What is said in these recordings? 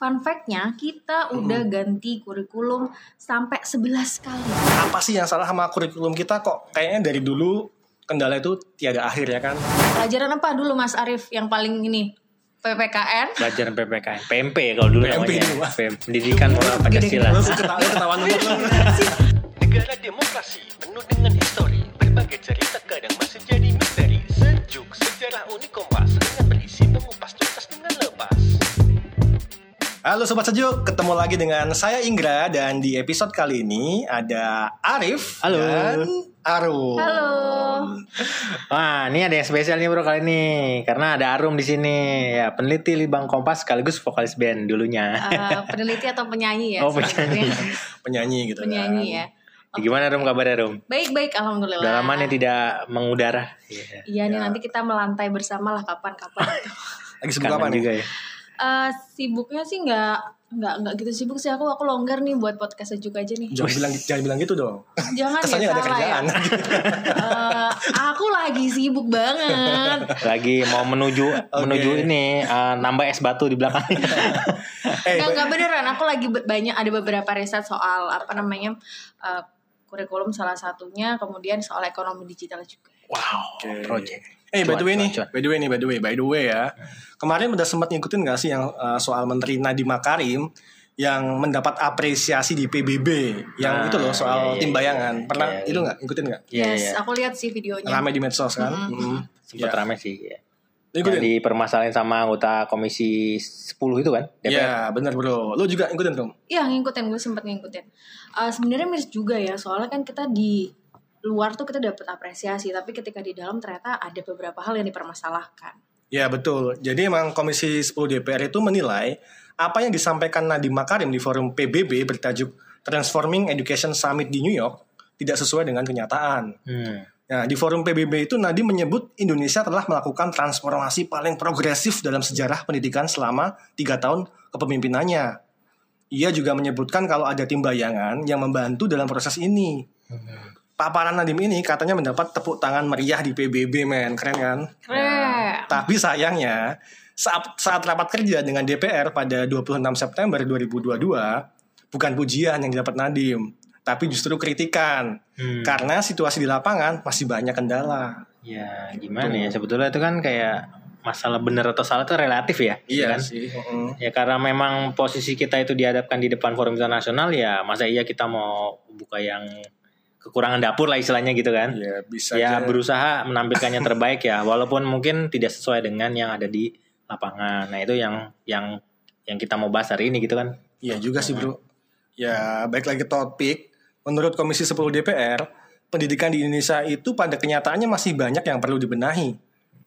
fun fact-nya kita udah ganti kurikulum sampai 11 kali. Apa sih yang salah sama kurikulum kita kok? Kayaknya dari dulu kendala itu tiada akhir ya kan? Pelajaran apa dulu Mas Arif yang paling ini? PPKN. Pelajaran PPKN, PMP kalau dulu PMP namanya. dulu, Mas. PM, Pendidikan Moral Pancasila. Ketahuan. Negara demokrasi penuh dengan histori Berbagai cerita kadang masih jadi misteri Sejuk sejarah unik kompas Dengan berisi lepas Halo Sobat Sejuk, ketemu lagi dengan saya Inggra dan di episode kali ini ada Arif Halo. dan Arum. Halo. Wah, ini ada yang spesial nih bro kali ini karena ada Arum di sini ya peneliti Libang Kompas sekaligus vokalis band dulunya. Eh, peneliti atau penyanyi ya? Oh, penyanyi. Penyanyi gitu penyanyi kan. ya. Gimana Rum kabarnya Rum? Baik-baik alhamdulillah. Udah lama nih tidak mengudara. Iya. Iya nih nanti kita melantai bersama lah kapan-kapan. Lagi sibuk apa nih? juga ya. Eh, sibuknya sih nggak nggak nggak gitu sibuk sih aku aku longgar nih buat podcast sejuk aja nih. Jangan bilang jangan bilang gitu dong. Jangan Kesannya ya ada salah ya. kerjaan. Eh, aku lagi sibuk banget. Lagi mau menuju menuju ini eh, nambah es batu di belakang. eh, Nggak nggak beneran. Aku lagi banyak ada beberapa riset soal apa namanya eh, kurikulum salah satunya, kemudian soal ekonomi digital juga. wow, Oke. project. Eh by the way nih, by the way nih, by the way, by the way ya. Kemarin udah sempat ngikutin gak sih yang uh, soal Menteri Nadiem Makarim yang mendapat apresiasi di PBB yang Ah, itu loh soal iya, iya, tim bayangan. iya. Pernah Iya, iya. itu nggak ngikutin nggak? Iya, yes, iya. aku lihat sih videonya. Rame di medsos kan? Mm. Sempet Iya. rame sih. Ya. Lu Yang dipermasalahin sama anggota komisi 10 itu kan? Iya benar bro. Lu juga ngikutin dong? Iya ngikutin gue sempet ngikutin. Eh, Sebenarnya miris juga ya soalnya kan kita di luar tuh kita dapat apresiasi tapi ketika di dalam ternyata ada beberapa hal yang dipermasalahkan. Ya betul. Jadi emang Komisi 10 DPR itu menilai apa yang disampaikan Nadiem Makarim di forum PBB bertajuk Transforming Education Summit di New York tidak sesuai dengan kenyataan. Hmm. Nah, di forum PBB itu Nadiem menyebut Indonesia telah melakukan transformasi paling progresif dalam sejarah pendidikan selama tiga tahun kepemimpinannya. Ia juga menyebutkan kalau ada tim bayangan yang membantu dalam proses ini. Paparan Nadiem ini katanya mendapat tepuk tangan meriah di PBB, men. Keren kan? Keren. Tapi sayangnya saat, saat rapat kerja dengan DPR pada 26 September 2022 bukan pujian yang didapat Nadiem, tapi justru kritikan Hmm. karena situasi di lapangan masih banyak kendala. Ya gimana ya sebetulnya itu kan kayak masalah benar atau salah itu relatif ya. ya kan? sih. heeh. Ya karena memang posisi kita itu dihadapkan di depan forum internasional ya masa iya kita mau buka yang kekurangan dapur lah istilahnya gitu kan. Ya bisa ya aja. berusaha menampilkan yang terbaik ya walaupun mungkin tidak sesuai dengan yang ada di lapangan. Nah itu yang yang yang kita mau bahas hari ini gitu kan. Iya juga sih bro. Ya baik lagi topik. Menurut Komisi 10 DPR, pendidikan di Indonesia itu pada kenyataannya masih banyak yang perlu dibenahi.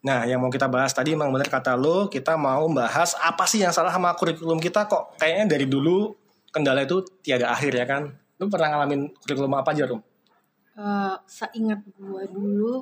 Nah, yang mau kita bahas tadi emang benar kata lo, kita mau bahas apa sih yang salah sama kurikulum kita kok kayaknya dari dulu kendala itu tiada akhir ya kan. Lu pernah ngalamin kurikulum apa aja, Rum? Eh, seingat gue dulu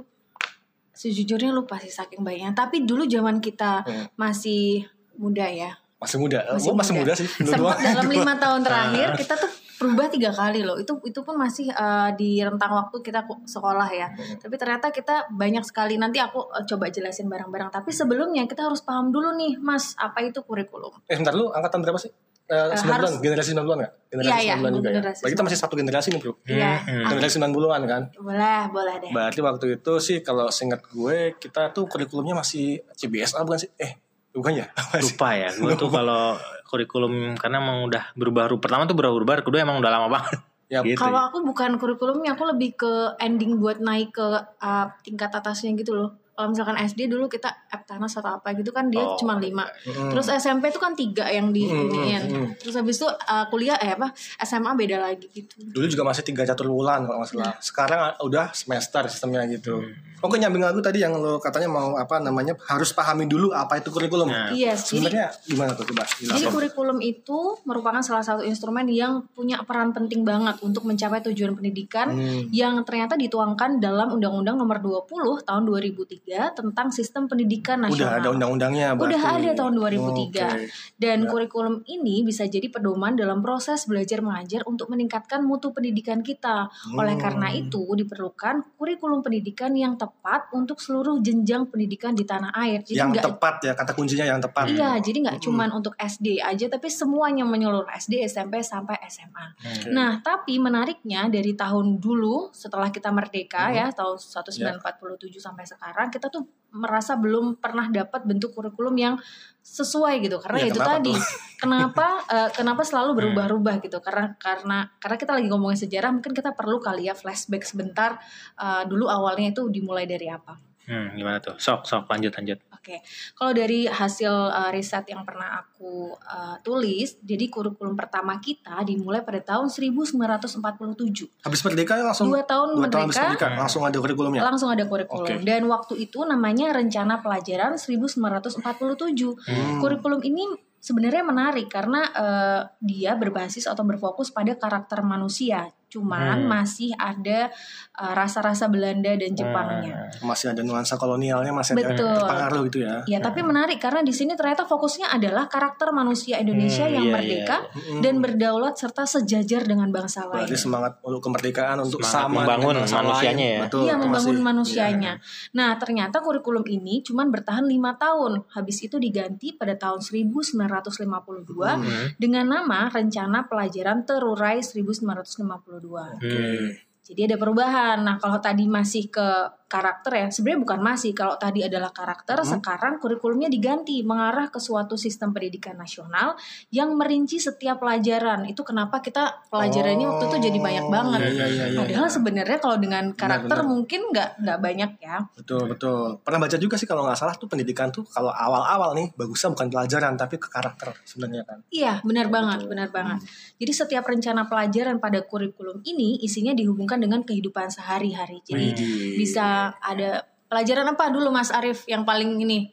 sejujurnya lupa sih saking banyaknya. Tapi dulu zaman kita Hmm. masih muda ya. Masih muda. Masih Gua masih muda, muda. sih. Sempat dalam lima tahun terakhir kita tuh berubah tiga kali loh. Itu itu pun masih eh, di rentang waktu kita sekolah ya. Tapi ternyata kita banyak sekali. Nanti aku eh, coba jelasin bareng-bareng. Tapi sebelumnya kita harus paham dulu nih, Mas, apa itu kurikulum? Eh, sebentar lu angkatan berapa sih? Eh, 90-an, harus- generasi 90-an nggak? Generasi Iya, iya, 90-an juga ya. Berarti kita masih satu generasi nih, Bro. Iya. Hmm. Generasi 90-an kan? boleh, boleh deh. Berarti waktu itu sih kalau seingat gue kita tuh kurikulumnya masih CBSA bukan sih? Eh, bukan ya? Lupa ya gue tuh kalau kurikulum karena emang udah berubah pertama tuh berubah-ubah kedua emang udah lama banget. Ya, Gitu. Kalau aku bukan kurikulumnya, aku lebih ke ending buat naik ke uh, tingkat atasnya gitu loh. Kalau misalkan SD dulu kita Eptanas atau apa gitu kan dia Oh, cuma lima. Mm. Terus SMP tuh kan tiga yang di Mm, iniin. mm, mm. Terus habis itu uh, kuliah eh apa SMA beda lagi gitu. Dulu juga masih tiga catur bulan kalau nggak salah. Sekarang udah semester sistemnya gitu. Oke nyambung lagu tadi yang lo katanya mau apa namanya harus pahami dulu apa itu kurikulum. Nah. Iya, jadi Sebenarnya gimana tuh coba? Jadi kurikulum itu merupakan salah satu instrumen yang punya peran penting banget untuk mencapai tujuan pendidikan Hmm. yang ternyata dituangkan dalam Undang-Undang Nomor 20 Tahun 2003 2003 tentang sistem pendidikan nasional. Udah ada undang-undangnya Udah berarti. ada tahun 2003. Oke. Dan Ya. kurikulum ini bisa jadi pedoman dalam proses belajar mengajar untuk meningkatkan mutu pendidikan kita. Oleh Hmm. karena itu diperlukan kurikulum pendidikan yang tepat untuk seluruh jenjang pendidikan di tanah air. Jadi yang nggak tepat ya kata kuncinya yang tepat. Iya, jadi nggak Mm-mm. cuman untuk SD aja, tapi semuanya menyeluruh SD, SMP sampai SMA. Oke. Nah, tapi menariknya dari tahun dulu setelah kita merdeka Mhm. ya, tahun 1947 sampai sekarang kita tuh merasa belum pernah dapat bentuk kurikulum yang sesuai gitu. Karena Iya, itu kenapa tadi, tuh? kenapa eh, kenapa selalu berubah-ubah gitu? Karena karena karena kita lagi ngomongin sejarah, mungkin kita perlu kali ya flashback sebentar eh, dulu awalnya itu dimulai dari apa? Hmm, gimana tuh? Sok, sok lanjut lanjut. Oke, kalau dari hasil uh, riset yang pernah aku uh, tulis, jadi kurikulum pertama kita dimulai pada tahun 1947. Habis merdeka langsung Dua tahun dua tahun habis merdeka, langsung ada kurikulumnya. langsung ada kurikulum. Oke. Dan waktu itu namanya Rencana Pelajaran 1947. Hmm. Kurikulum ini sebenarnya menarik karena uh, dia berbasis atau berfokus pada karakter manusia. Cuman Hmm. masih ada uh, rasa-rasa Belanda dan Jepangnya. Hmm. Masih ada nuansa kolonialnya masih ada Betul. terpengaruh gitu ya. Ya, tapi menarik karena di sini ternyata fokusnya adalah karakter manusia Indonesia Hmm, yang iya, merdeka iya. dan berdaulat serta sejajar dengan bangsa lain. Berarti semangat untuk kemerdekaan untuk Semangat sama membangun dengan bangsa manusianya lain. ya. Betul, Iya, membangun masih- manusianya. iya. Nah, ternyata kurikulum ini cuman bertahan lima tahun. Habis itu diganti pada tahun 1952 Hmm. dengan nama Rencana Pelajaran Terurai 1952. Hmm. Jadi ada perubahan. Nah, kalau tadi masih ke karakter ya, sebenarnya bukan masih. Kalau tadi adalah karakter, Hmm. sekarang kurikulumnya diganti mengarah ke suatu sistem pendidikan nasional yang merinci setiap pelajaran. Itu kenapa kita pelajarannya waktu itu jadi banyak banget. Iya, iya, iya, iya. Sebenarnya kalau dengan karakter benar. mungkin nggak nggak banyak ya. Betul betul. Pernah baca juga sih kalau nggak salah tuh pendidikan tuh kalau awal-awal nih bagusnya bukan pelajaran tapi ke karakter sebenarnya kan. Iya, benar Betul. banget, benar banget. Jadi setiap rencana pelajaran pada kurikulum ini isinya dihubungkan dengan kehidupan sehari-hari. Jadi Widih. bisa ada pelajaran apa dulu Mas Arief yang paling ini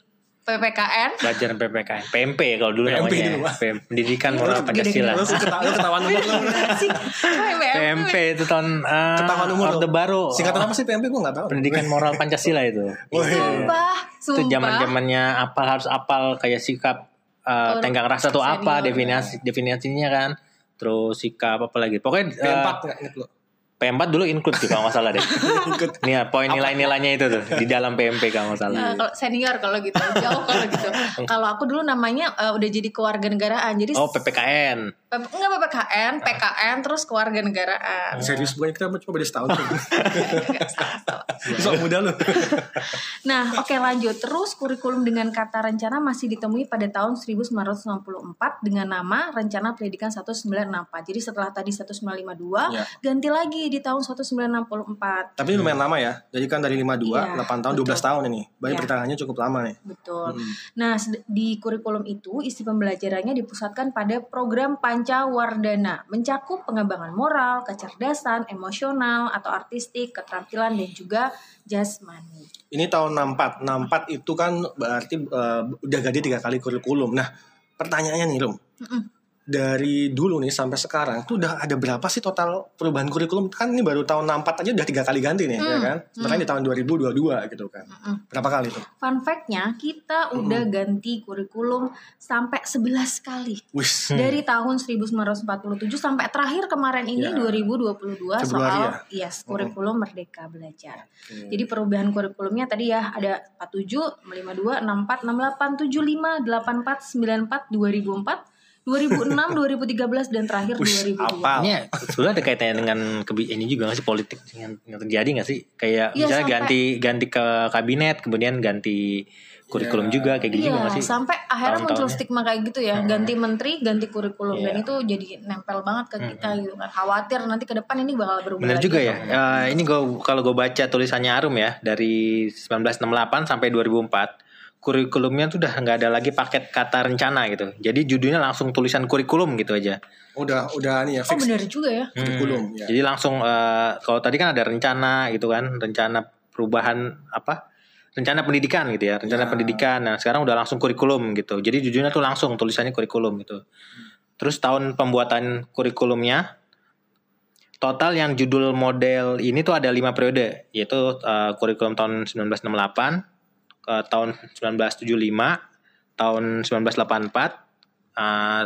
PPKN? Pelajaran PPKN, PMP kalau dulu PMP namanya. dulu. PM, Pendidikan Moral. Pancasila. Lu ketahuan umur lu. PMP. Itu tahun uh, Ketahuan umur Orde. Baru. Singkatan apa sih PMP gue nggak tahu. Pendidikan Moral Pancasila itu. Sumpah, itu sumpah. zaman zamannya apal harus apal kayak sikap uh, Oh, tenggang rasa tuh apa definisi definisinya kan terus sikap apa lagi pokoknya uh, P4 nggak inget lu. P4 dulu include sih kalau nggak salah deh nih ya, poin nilai-nilainya itu tuh di dalam PMP kalau nggak salah Nah, kalau senior kalau gitu, jauh kalau gitu. Kalau aku dulu namanya eh, udah jadi kewarganegaraan. Jadi oh PPKN P- enggak PPKN, PKN terus kewarganegaraan. Serius bukan kita cuma beda setahun. Sok muda lu. Nah, oke lanjut. Terus kurikulum dengan kata rencana masih ditemui pada tahun 1994 dengan nama Rencana Pendidikan 1964. Jadi setelah tadi 1952, Ya. ganti lagi di tahun 1964. Tapi lumayan lama ya. Jadi kan dari 52, Iya, 8 tahun, betul. 12 tahun ini. Banyak Iya. pertahanannya cukup lama nih. Betul. Mm. Nah, di kurikulum itu isi pembelajarannya dipusatkan pada program Pancawardana, mencakup pengembangan moral, kecerdasan, emosional atau artistik, keterampilan dan juga jasmani. Ini tahun 64. 64 itu kan berarti eh, udah ganti tiga kali kurikulum. Nah, pertanyaannya nih, Rum. Mm-mm. Dari dulu nih sampai sekarang tuh udah ada berapa sih total perubahan kurikulum? Kan ini baru tahun 64 aja udah tiga kali ganti nih, ya Hmm, kan? Makanya di tahun 2022 gitu kan. Mm-mm. Berapa kali tuh? Fun fact-nya, kita udah ganti kurikulum sampai 11 kali. Wis. Dari tahun 1947 sampai terakhir kemarin ini Ya. Februari2022 soal ya? yes, kurikulum Merdeka Belajar. Oke. Jadi perubahan kurikulumnya tadi ya ada 47, 52, 64, 68, 75, 84, 94, 2004, 2006, 2013 dan terakhir Wis, 2002. apal. ini sebenarnya ada kaitannya dengan ini juga nggak sih politik yang, yang terjadi nggak sih kayak Iya, misalnya sampai- ganti ganti ke kabinet kemudian ganti kurikulum Iya. juga kayak gitu juga Iya, nggak sih sampai akhirnya muncul stigma kayak gitu ya, ganti menteri, ganti kurikulum dan Iya. itu jadi nempel banget ke kita gitu kan. Khawatir nanti ke depan ini bakal berubah Bener lagi. juga ya. Eh, ini gue kalau gue baca tulisannya Arum ya dari 1968 sampai 2004 kurikulumnya tuh udah nggak ada lagi paket kata rencana gitu. Jadi judulnya langsung tulisan kurikulum gitu aja. Udah udah nih ya Oh fix bener juga ya. kurikulum Hmm. ya. Jadi langsung eh, kalau tadi kan ada rencana gitu kan, rencana perubahan apa? Rencana pendidikan gitu ya, rencana Ya. pendidikan. Nah, sekarang udah langsung kurikulum gitu. Jadi judulnya tuh langsung tulisannya kurikulum gitu. Terus tahun pembuatan kurikulumnya total yang judul model ini tuh ada lima periode, yaitu eh, kurikulum tahun 1968, eh, tahun 1975, tahun 1984, eh,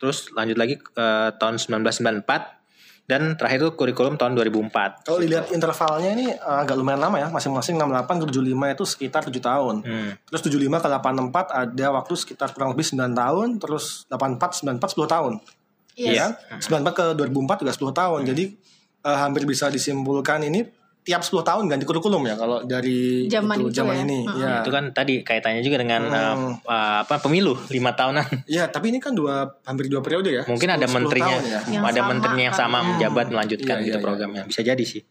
terus lanjut lagi ke tahun 1994 dan terakhir itu kurikulum tahun 2004. Kalau dilihat intervalnya ini eh, agak lumayan lama ya, masing-masing 68 ke 75 itu sekitar 7 tahun. Hmm. Terus 75 ke 84 ada waktu sekitar kurang lebih 9 tahun, terus 84 94 10 tahun. Yes. Ya. 94 ke 2004 juga 10 tahun. Jadi eh, hampir bisa disimpulkan ini tiap 10 tahun ganti kurikulum ya kalau dari Zaman itu zaman ya. ini. Ya. Itu kan tadi kaitannya juga dengan Hmm. eh, eh, apa pemilu lima tahunan. Ya, tapi ini kan dua hampir dua periode ya. Mungkin 10 ada 10 menterinya, ya. Yang ada sama menterinya yang kan. sama menjabat melanjutkan Iya, gitu iya, programnya. Bisa jadi sih.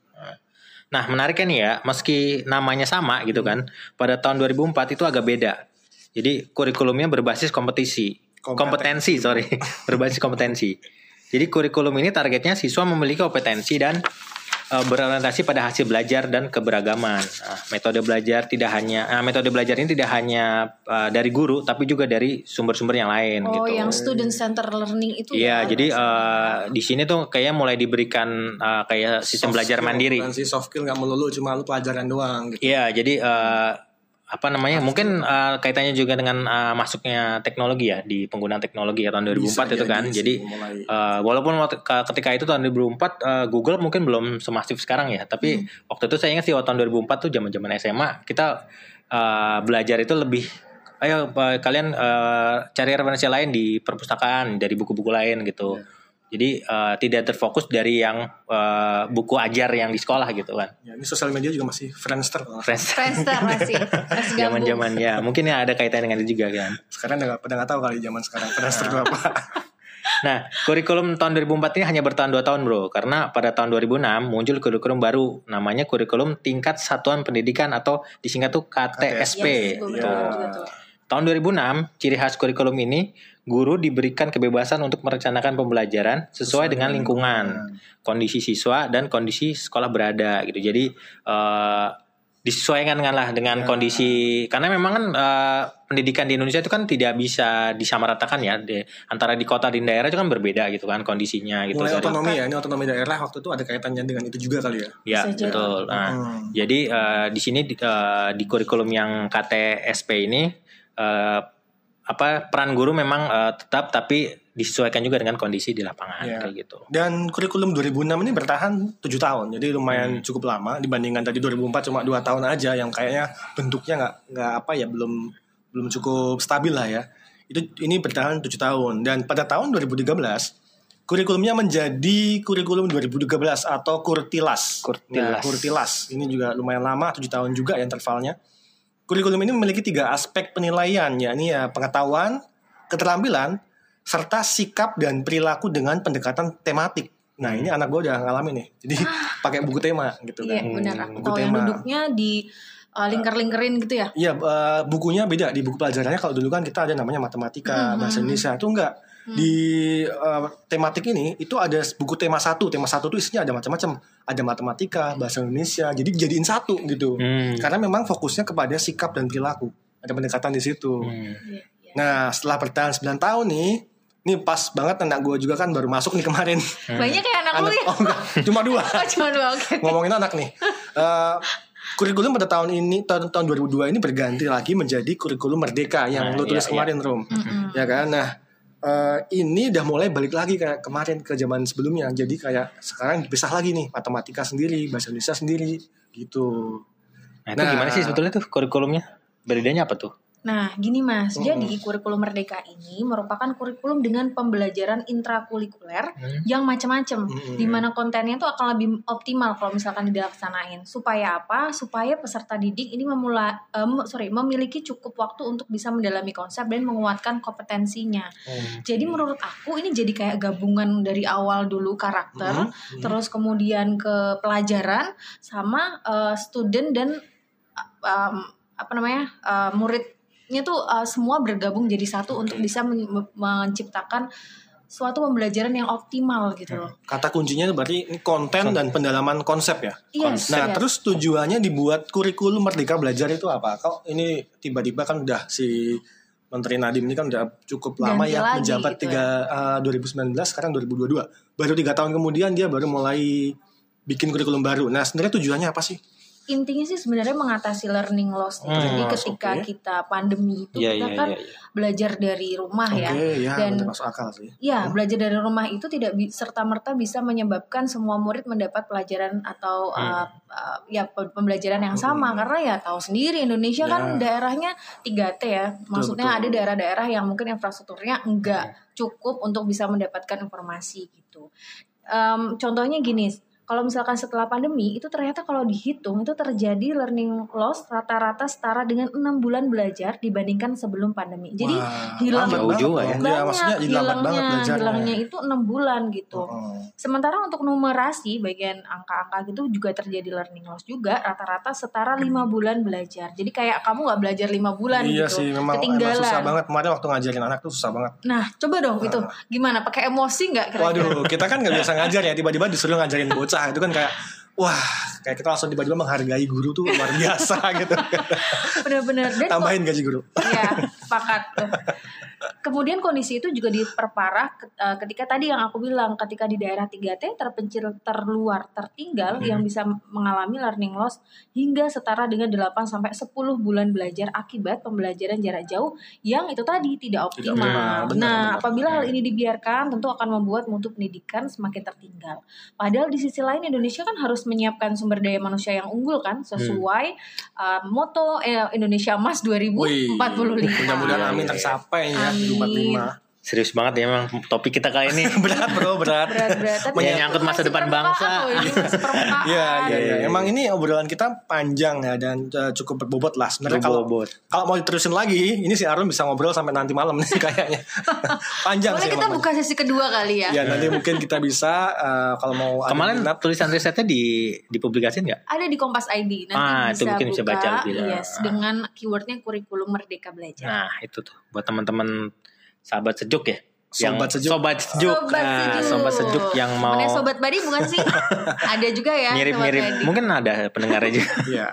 Nah, menariknya nih ya, meski namanya sama gitu kan, pada tahun 2004 itu agak beda. Jadi kurikulumnya berbasis kompetisi, Kompeten- kompetensi, sorry, berbasis kompetensi. Jadi kurikulum ini targetnya siswa memiliki kompetensi dan eh, berorientasi pada hasil belajar dan keberagaman. Nah, metode belajar tidak hanya, nah, metode belajar ini tidak hanya eh, dari guru, tapi juga dari sumber-sumber yang lain. Oh, gitu. yang student center learning itu Iya, ya? jadi eh, di sini tuh kayaknya mulai diberikan eh, kayak sistem Soft belajar skill, mandiri. bukan sih soft skill nggak melulu cuma lu pelajaran doang gitu. Iya, jadi eh, apa namanya? Mungkin eh, kaitannya juga dengan eh, masuknya teknologi ya di penggunaan teknologi ya tahun 2004 Bisa itu kan. jadi Jadi sih, mulai. eh, walaupun waktu- ketika itu tahun 2004 eh, Google mungkin belum semasif sekarang ya, tapi waktu itu saya ingat sih waktu tahun 2004 tuh zaman-zaman SMA kita eh, belajar itu lebih ayo eh, kalian eh, cari referensi lain di perpustakaan dari buku-buku lain gitu. Jadi eh, tidak terfokus dari yang eh, buku ajar yang di sekolah gitu kan. Ya, ini sosial media juga masih Friendster. kalau nggak salah. Friends Friendster masih zaman-zaman ya mungkin ya ada kaitan dengan itu juga kan. Sekarang udah nggak- pada nggak tahu kali zaman sekarang Friendster itu apa. Nah, kurikulum tahun 2004 ini hanya bertahan 2 tahun, Bro. Karena pada tahun 2006 muncul kurikulum baru namanya kurikulum tingkat satuan pendidikan atau disingkat tuh KTSP. Yes, gue Tuh. Tahun 2006, ciri khas kurikulum ini guru diberikan kebebasan untuk merencanakan pembelajaran sesuai dengan lingkungan, kondisi siswa dan kondisi sekolah berada gitu. Jadi eh, disesuaikan dengan lah dengan kondisi karena memang kan eh, pendidikan di Indonesia itu kan tidak bisa disamaratakan ya di, antara di kota dan daerah itu kan berbeda gitu kan kondisinya gitu. Mulai Dari- otonomi ya, ini otonomi daerah waktu itu ada kaitannya dengan itu juga kali ya. Ya betul. Nah, Hmm. jadi eh, di sini di, eh, di kurikulum yang KTSP ini eh, apa peran guru memang eh, tetap tapi disesuaikan juga dengan kondisi di lapangan Ya. kayak gitu. Dan kurikulum 2006 ini bertahan 7 tahun, jadi lumayan Hmm. cukup lama dibandingkan tadi 2004 cuma 2 tahun aja yang kayaknya bentuknya nggak nggak apa ya belum belum cukup stabil lah ya. Itu ini bertahan 7 tahun dan pada tahun 2013 kurikulumnya menjadi kurikulum 2013 atau Kurtilas. Kurtilas. Nah, Kurtilas. Ini juga lumayan lama 7 tahun juga ya intervalnya. Kurikulum ini memiliki tiga aspek penilaian, yakni ya pengetahuan, keterampilan, serta sikap dan perilaku dengan pendekatan tematik. Nah ini anak gue udah ngalamin nih, jadi pakai buku tema gitu Iya kan. benar. buku Atau yang tema. duduknya di uh, lingkar-lingkerin gitu ya? Iya eh, bukunya beda di buku pelajarannya kalau dulu kan kita ada namanya matematika, bahasa Indonesia itu enggak di eh, tematik ini itu ada buku tema satu, tema satu itu isinya ada macam-macam, ada matematika, bahasa Indonesia, jadi jadiin satu gitu. Hmm. Karena memang fokusnya kepada sikap dan perilaku, ada pendekatan di situ. Hmm. Iya, iya. Nah setelah bertahan 9 tahun nih, ini pas banget anak gue juga kan baru masuk nih kemarin. Banyak kayak anak lu anak ya? oh enggak, cuma dua. Oh cuma dua oke. Ngomongin anak nih. Eh, kurikulum pada tahun ini tahun tahun 2002 ini berganti lagi menjadi kurikulum merdeka yang Nah, lu tulis iya, kemarin Rom. Ya kan? Nah, eh, ini udah mulai balik lagi kayak kemarin ke zaman sebelumnya. Jadi kayak sekarang dipisah lagi nih, matematika sendiri, bahasa Indonesia sendiri gitu. Nah, itu Nah. gimana sih sebetulnya tuh kurikulumnya? Bedanya apa tuh? Nah, gini Mas, Hmm. jadi kurikulum Merdeka ini merupakan kurikulum dengan pembelajaran intrakurikuler Hmm. yang macam-macam, Hmm. di mana kontennya itu akan lebih optimal kalau misalkan dilaksanain. Supaya apa? Supaya peserta didik ini memula, em, sorry, memiliki cukup waktu untuk bisa mendalami konsep dan menguatkan kompetensinya. Jadi menurut aku ini jadi kayak gabungan dari awal dulu karakter, Hmm. terus kemudian ke pelajaran sama eh, student dan em, apa namanya eh, muridnya tuh eh, semua bergabung jadi satu untuk bisa men- me- menciptakan suatu pembelajaran yang optimal gitu loh. Kata kuncinya itu berarti ini konten dan pendalaman konsep ya. Yes, Nah, yes. terus tujuannya dibuat kurikulum Merdeka Belajar itu apa? Kok ini tiba-tiba kan udah si Menteri Nadiem ini kan udah cukup lama Ganti ya lagi menjabat gitu tiga eh, 2019 sekarang 2022. Baru tiga tahun kemudian dia baru mulai bikin kurikulum baru. Nah, sebenarnya tujuannya apa sih? Intinya sih sebenarnya mengatasi learning loss. Hmm, Jadi ketika oke. kita pandemi itu Iya, kita iya, kan iya, iya. belajar dari rumah Oke, ya. ya, Dan masuk akal sih. Ya, belajar dari rumah itu tidak serta merta bisa menyebabkan semua murid mendapat pelajaran atau Hmm. uh, uh, ya pe- pembelajaran yang sama karena ya tahu sendiri Indonesia kan Ya. daerahnya 3T ya. Maksudnya betul. ada daerah-daerah yang mungkin infrastrukturnya enggak cukup untuk bisa mendapatkan informasi gitu. Em, contohnya gini, kalau misalkan setelah pandemi itu ternyata kalau dihitung itu terjadi learning loss rata-rata setara dengan enam bulan belajar dibandingkan sebelum pandemi. Jadi Wah, hilang Jauh banget juga ya. Iya, banyak maksudnya jadi lambat banget hilangnya belajarnya. hilangnya itu enam bulan gitu Oh. sementara untuk numerasi bagian angka-angka gitu juga terjadi learning loss juga rata-rata setara lima bulan belajar jadi kayak kamu nggak belajar lima bulan Iya gitu sih, memang, emang ketinggalan susah banget. Kemarin waktu ngajarin anak tuh susah banget. nah coba dong itu gimana pakai emosi nggak kira-kira Waduh, kita kan nggak biasa ngajar ya, tiba-tiba disuruh ngajarin bocah itu kan kayak wah, kayak kita langsung tiba-tiba menghargai guru tuh luar biasa gitu. bener-bener Tambahin gaji guru. Iya, sepakat tuh. Kemudian kondisi itu juga diperparah eh, ketika tadi yang aku bilang ketika di daerah 3T terpencil terluar tertinggal yang bisa mengalami learning loss hingga setara dengan 8 sampai 10 bulan belajar akibat pembelajaran jarak jauh yang itu tadi tidak Tidak optimal. optimal, benar, nah, benar. apabila hal ini dibiarkan tentu akan membuat mutu pendidikan semakin tertinggal. Padahal di sisi lain Indonesia kan harus menyiapkan sumber daya manusia yang unggul kan sesuai eh, moto eh, Indonesia Emas 2045. mudah-mudahan amin tercapai ya Amin. 2045. Serius banget ya emang topik kita kali ini. berat bro, berat. Berat-berat tapi Menyangkut masa depan bangsa. permukaan. Iya, iya, iya. iya. Emang ini obrolan kita panjang ya dan uh, cukup berbobot lah. Sebenarnya kalau kalau mau diterusin lagi, ini si Arun bisa ngobrol sampai nanti malam nih kayaknya. panjang Boleh sih. kita emang. buka sesi kedua kali ya. Ya nanti mungkin kita bisa uh, kalau mau ada Kemarin minat, tulisan risetnya di dipublikasin nggak? Ada di Kompas ID nanti Ah, itu bisa mungkin bisa buka, baca lebih lah. yes, dengan keywordnya kurikulum Merdeka Belajar. Nah itu tuh buat teman-teman sahabat sejuk ya. Sobat sejuk. Sobat sejuk. Sobat Nah, sejuk. sobat sejuk yang mau Temennya sobat badi bukan sih? ada juga ya. mirip-mirip. Sobat Badi. Mungkin ada pendengarnya juga. ya.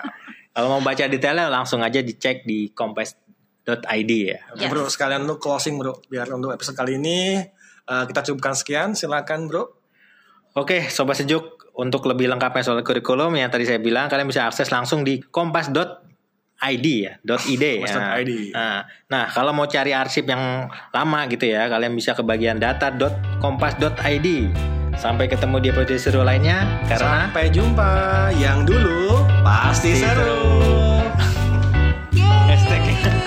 Kalau mau baca detailnya langsung aja dicek di kompes.id ya. Oke, Yes. bro, sekalian lu closing bro, biar untuk episode kali ini uh, kita cukupkan sekian. Silakan bro. Oke, sobat sejuk untuk lebih lengkapnya soal kurikulum yang tadi saya bilang kalian bisa akses langsung di kompas.id ya, .id ya. Kompas.id. Nah, nah, kalau mau cari arsip yang lama gitu ya, kalian bisa ke bagian data.kompas.id. Sampai ketemu di episode seru lainnya karena Sampai jumpa. Yang dulu pasti Pasti seru. seru. Hashtag.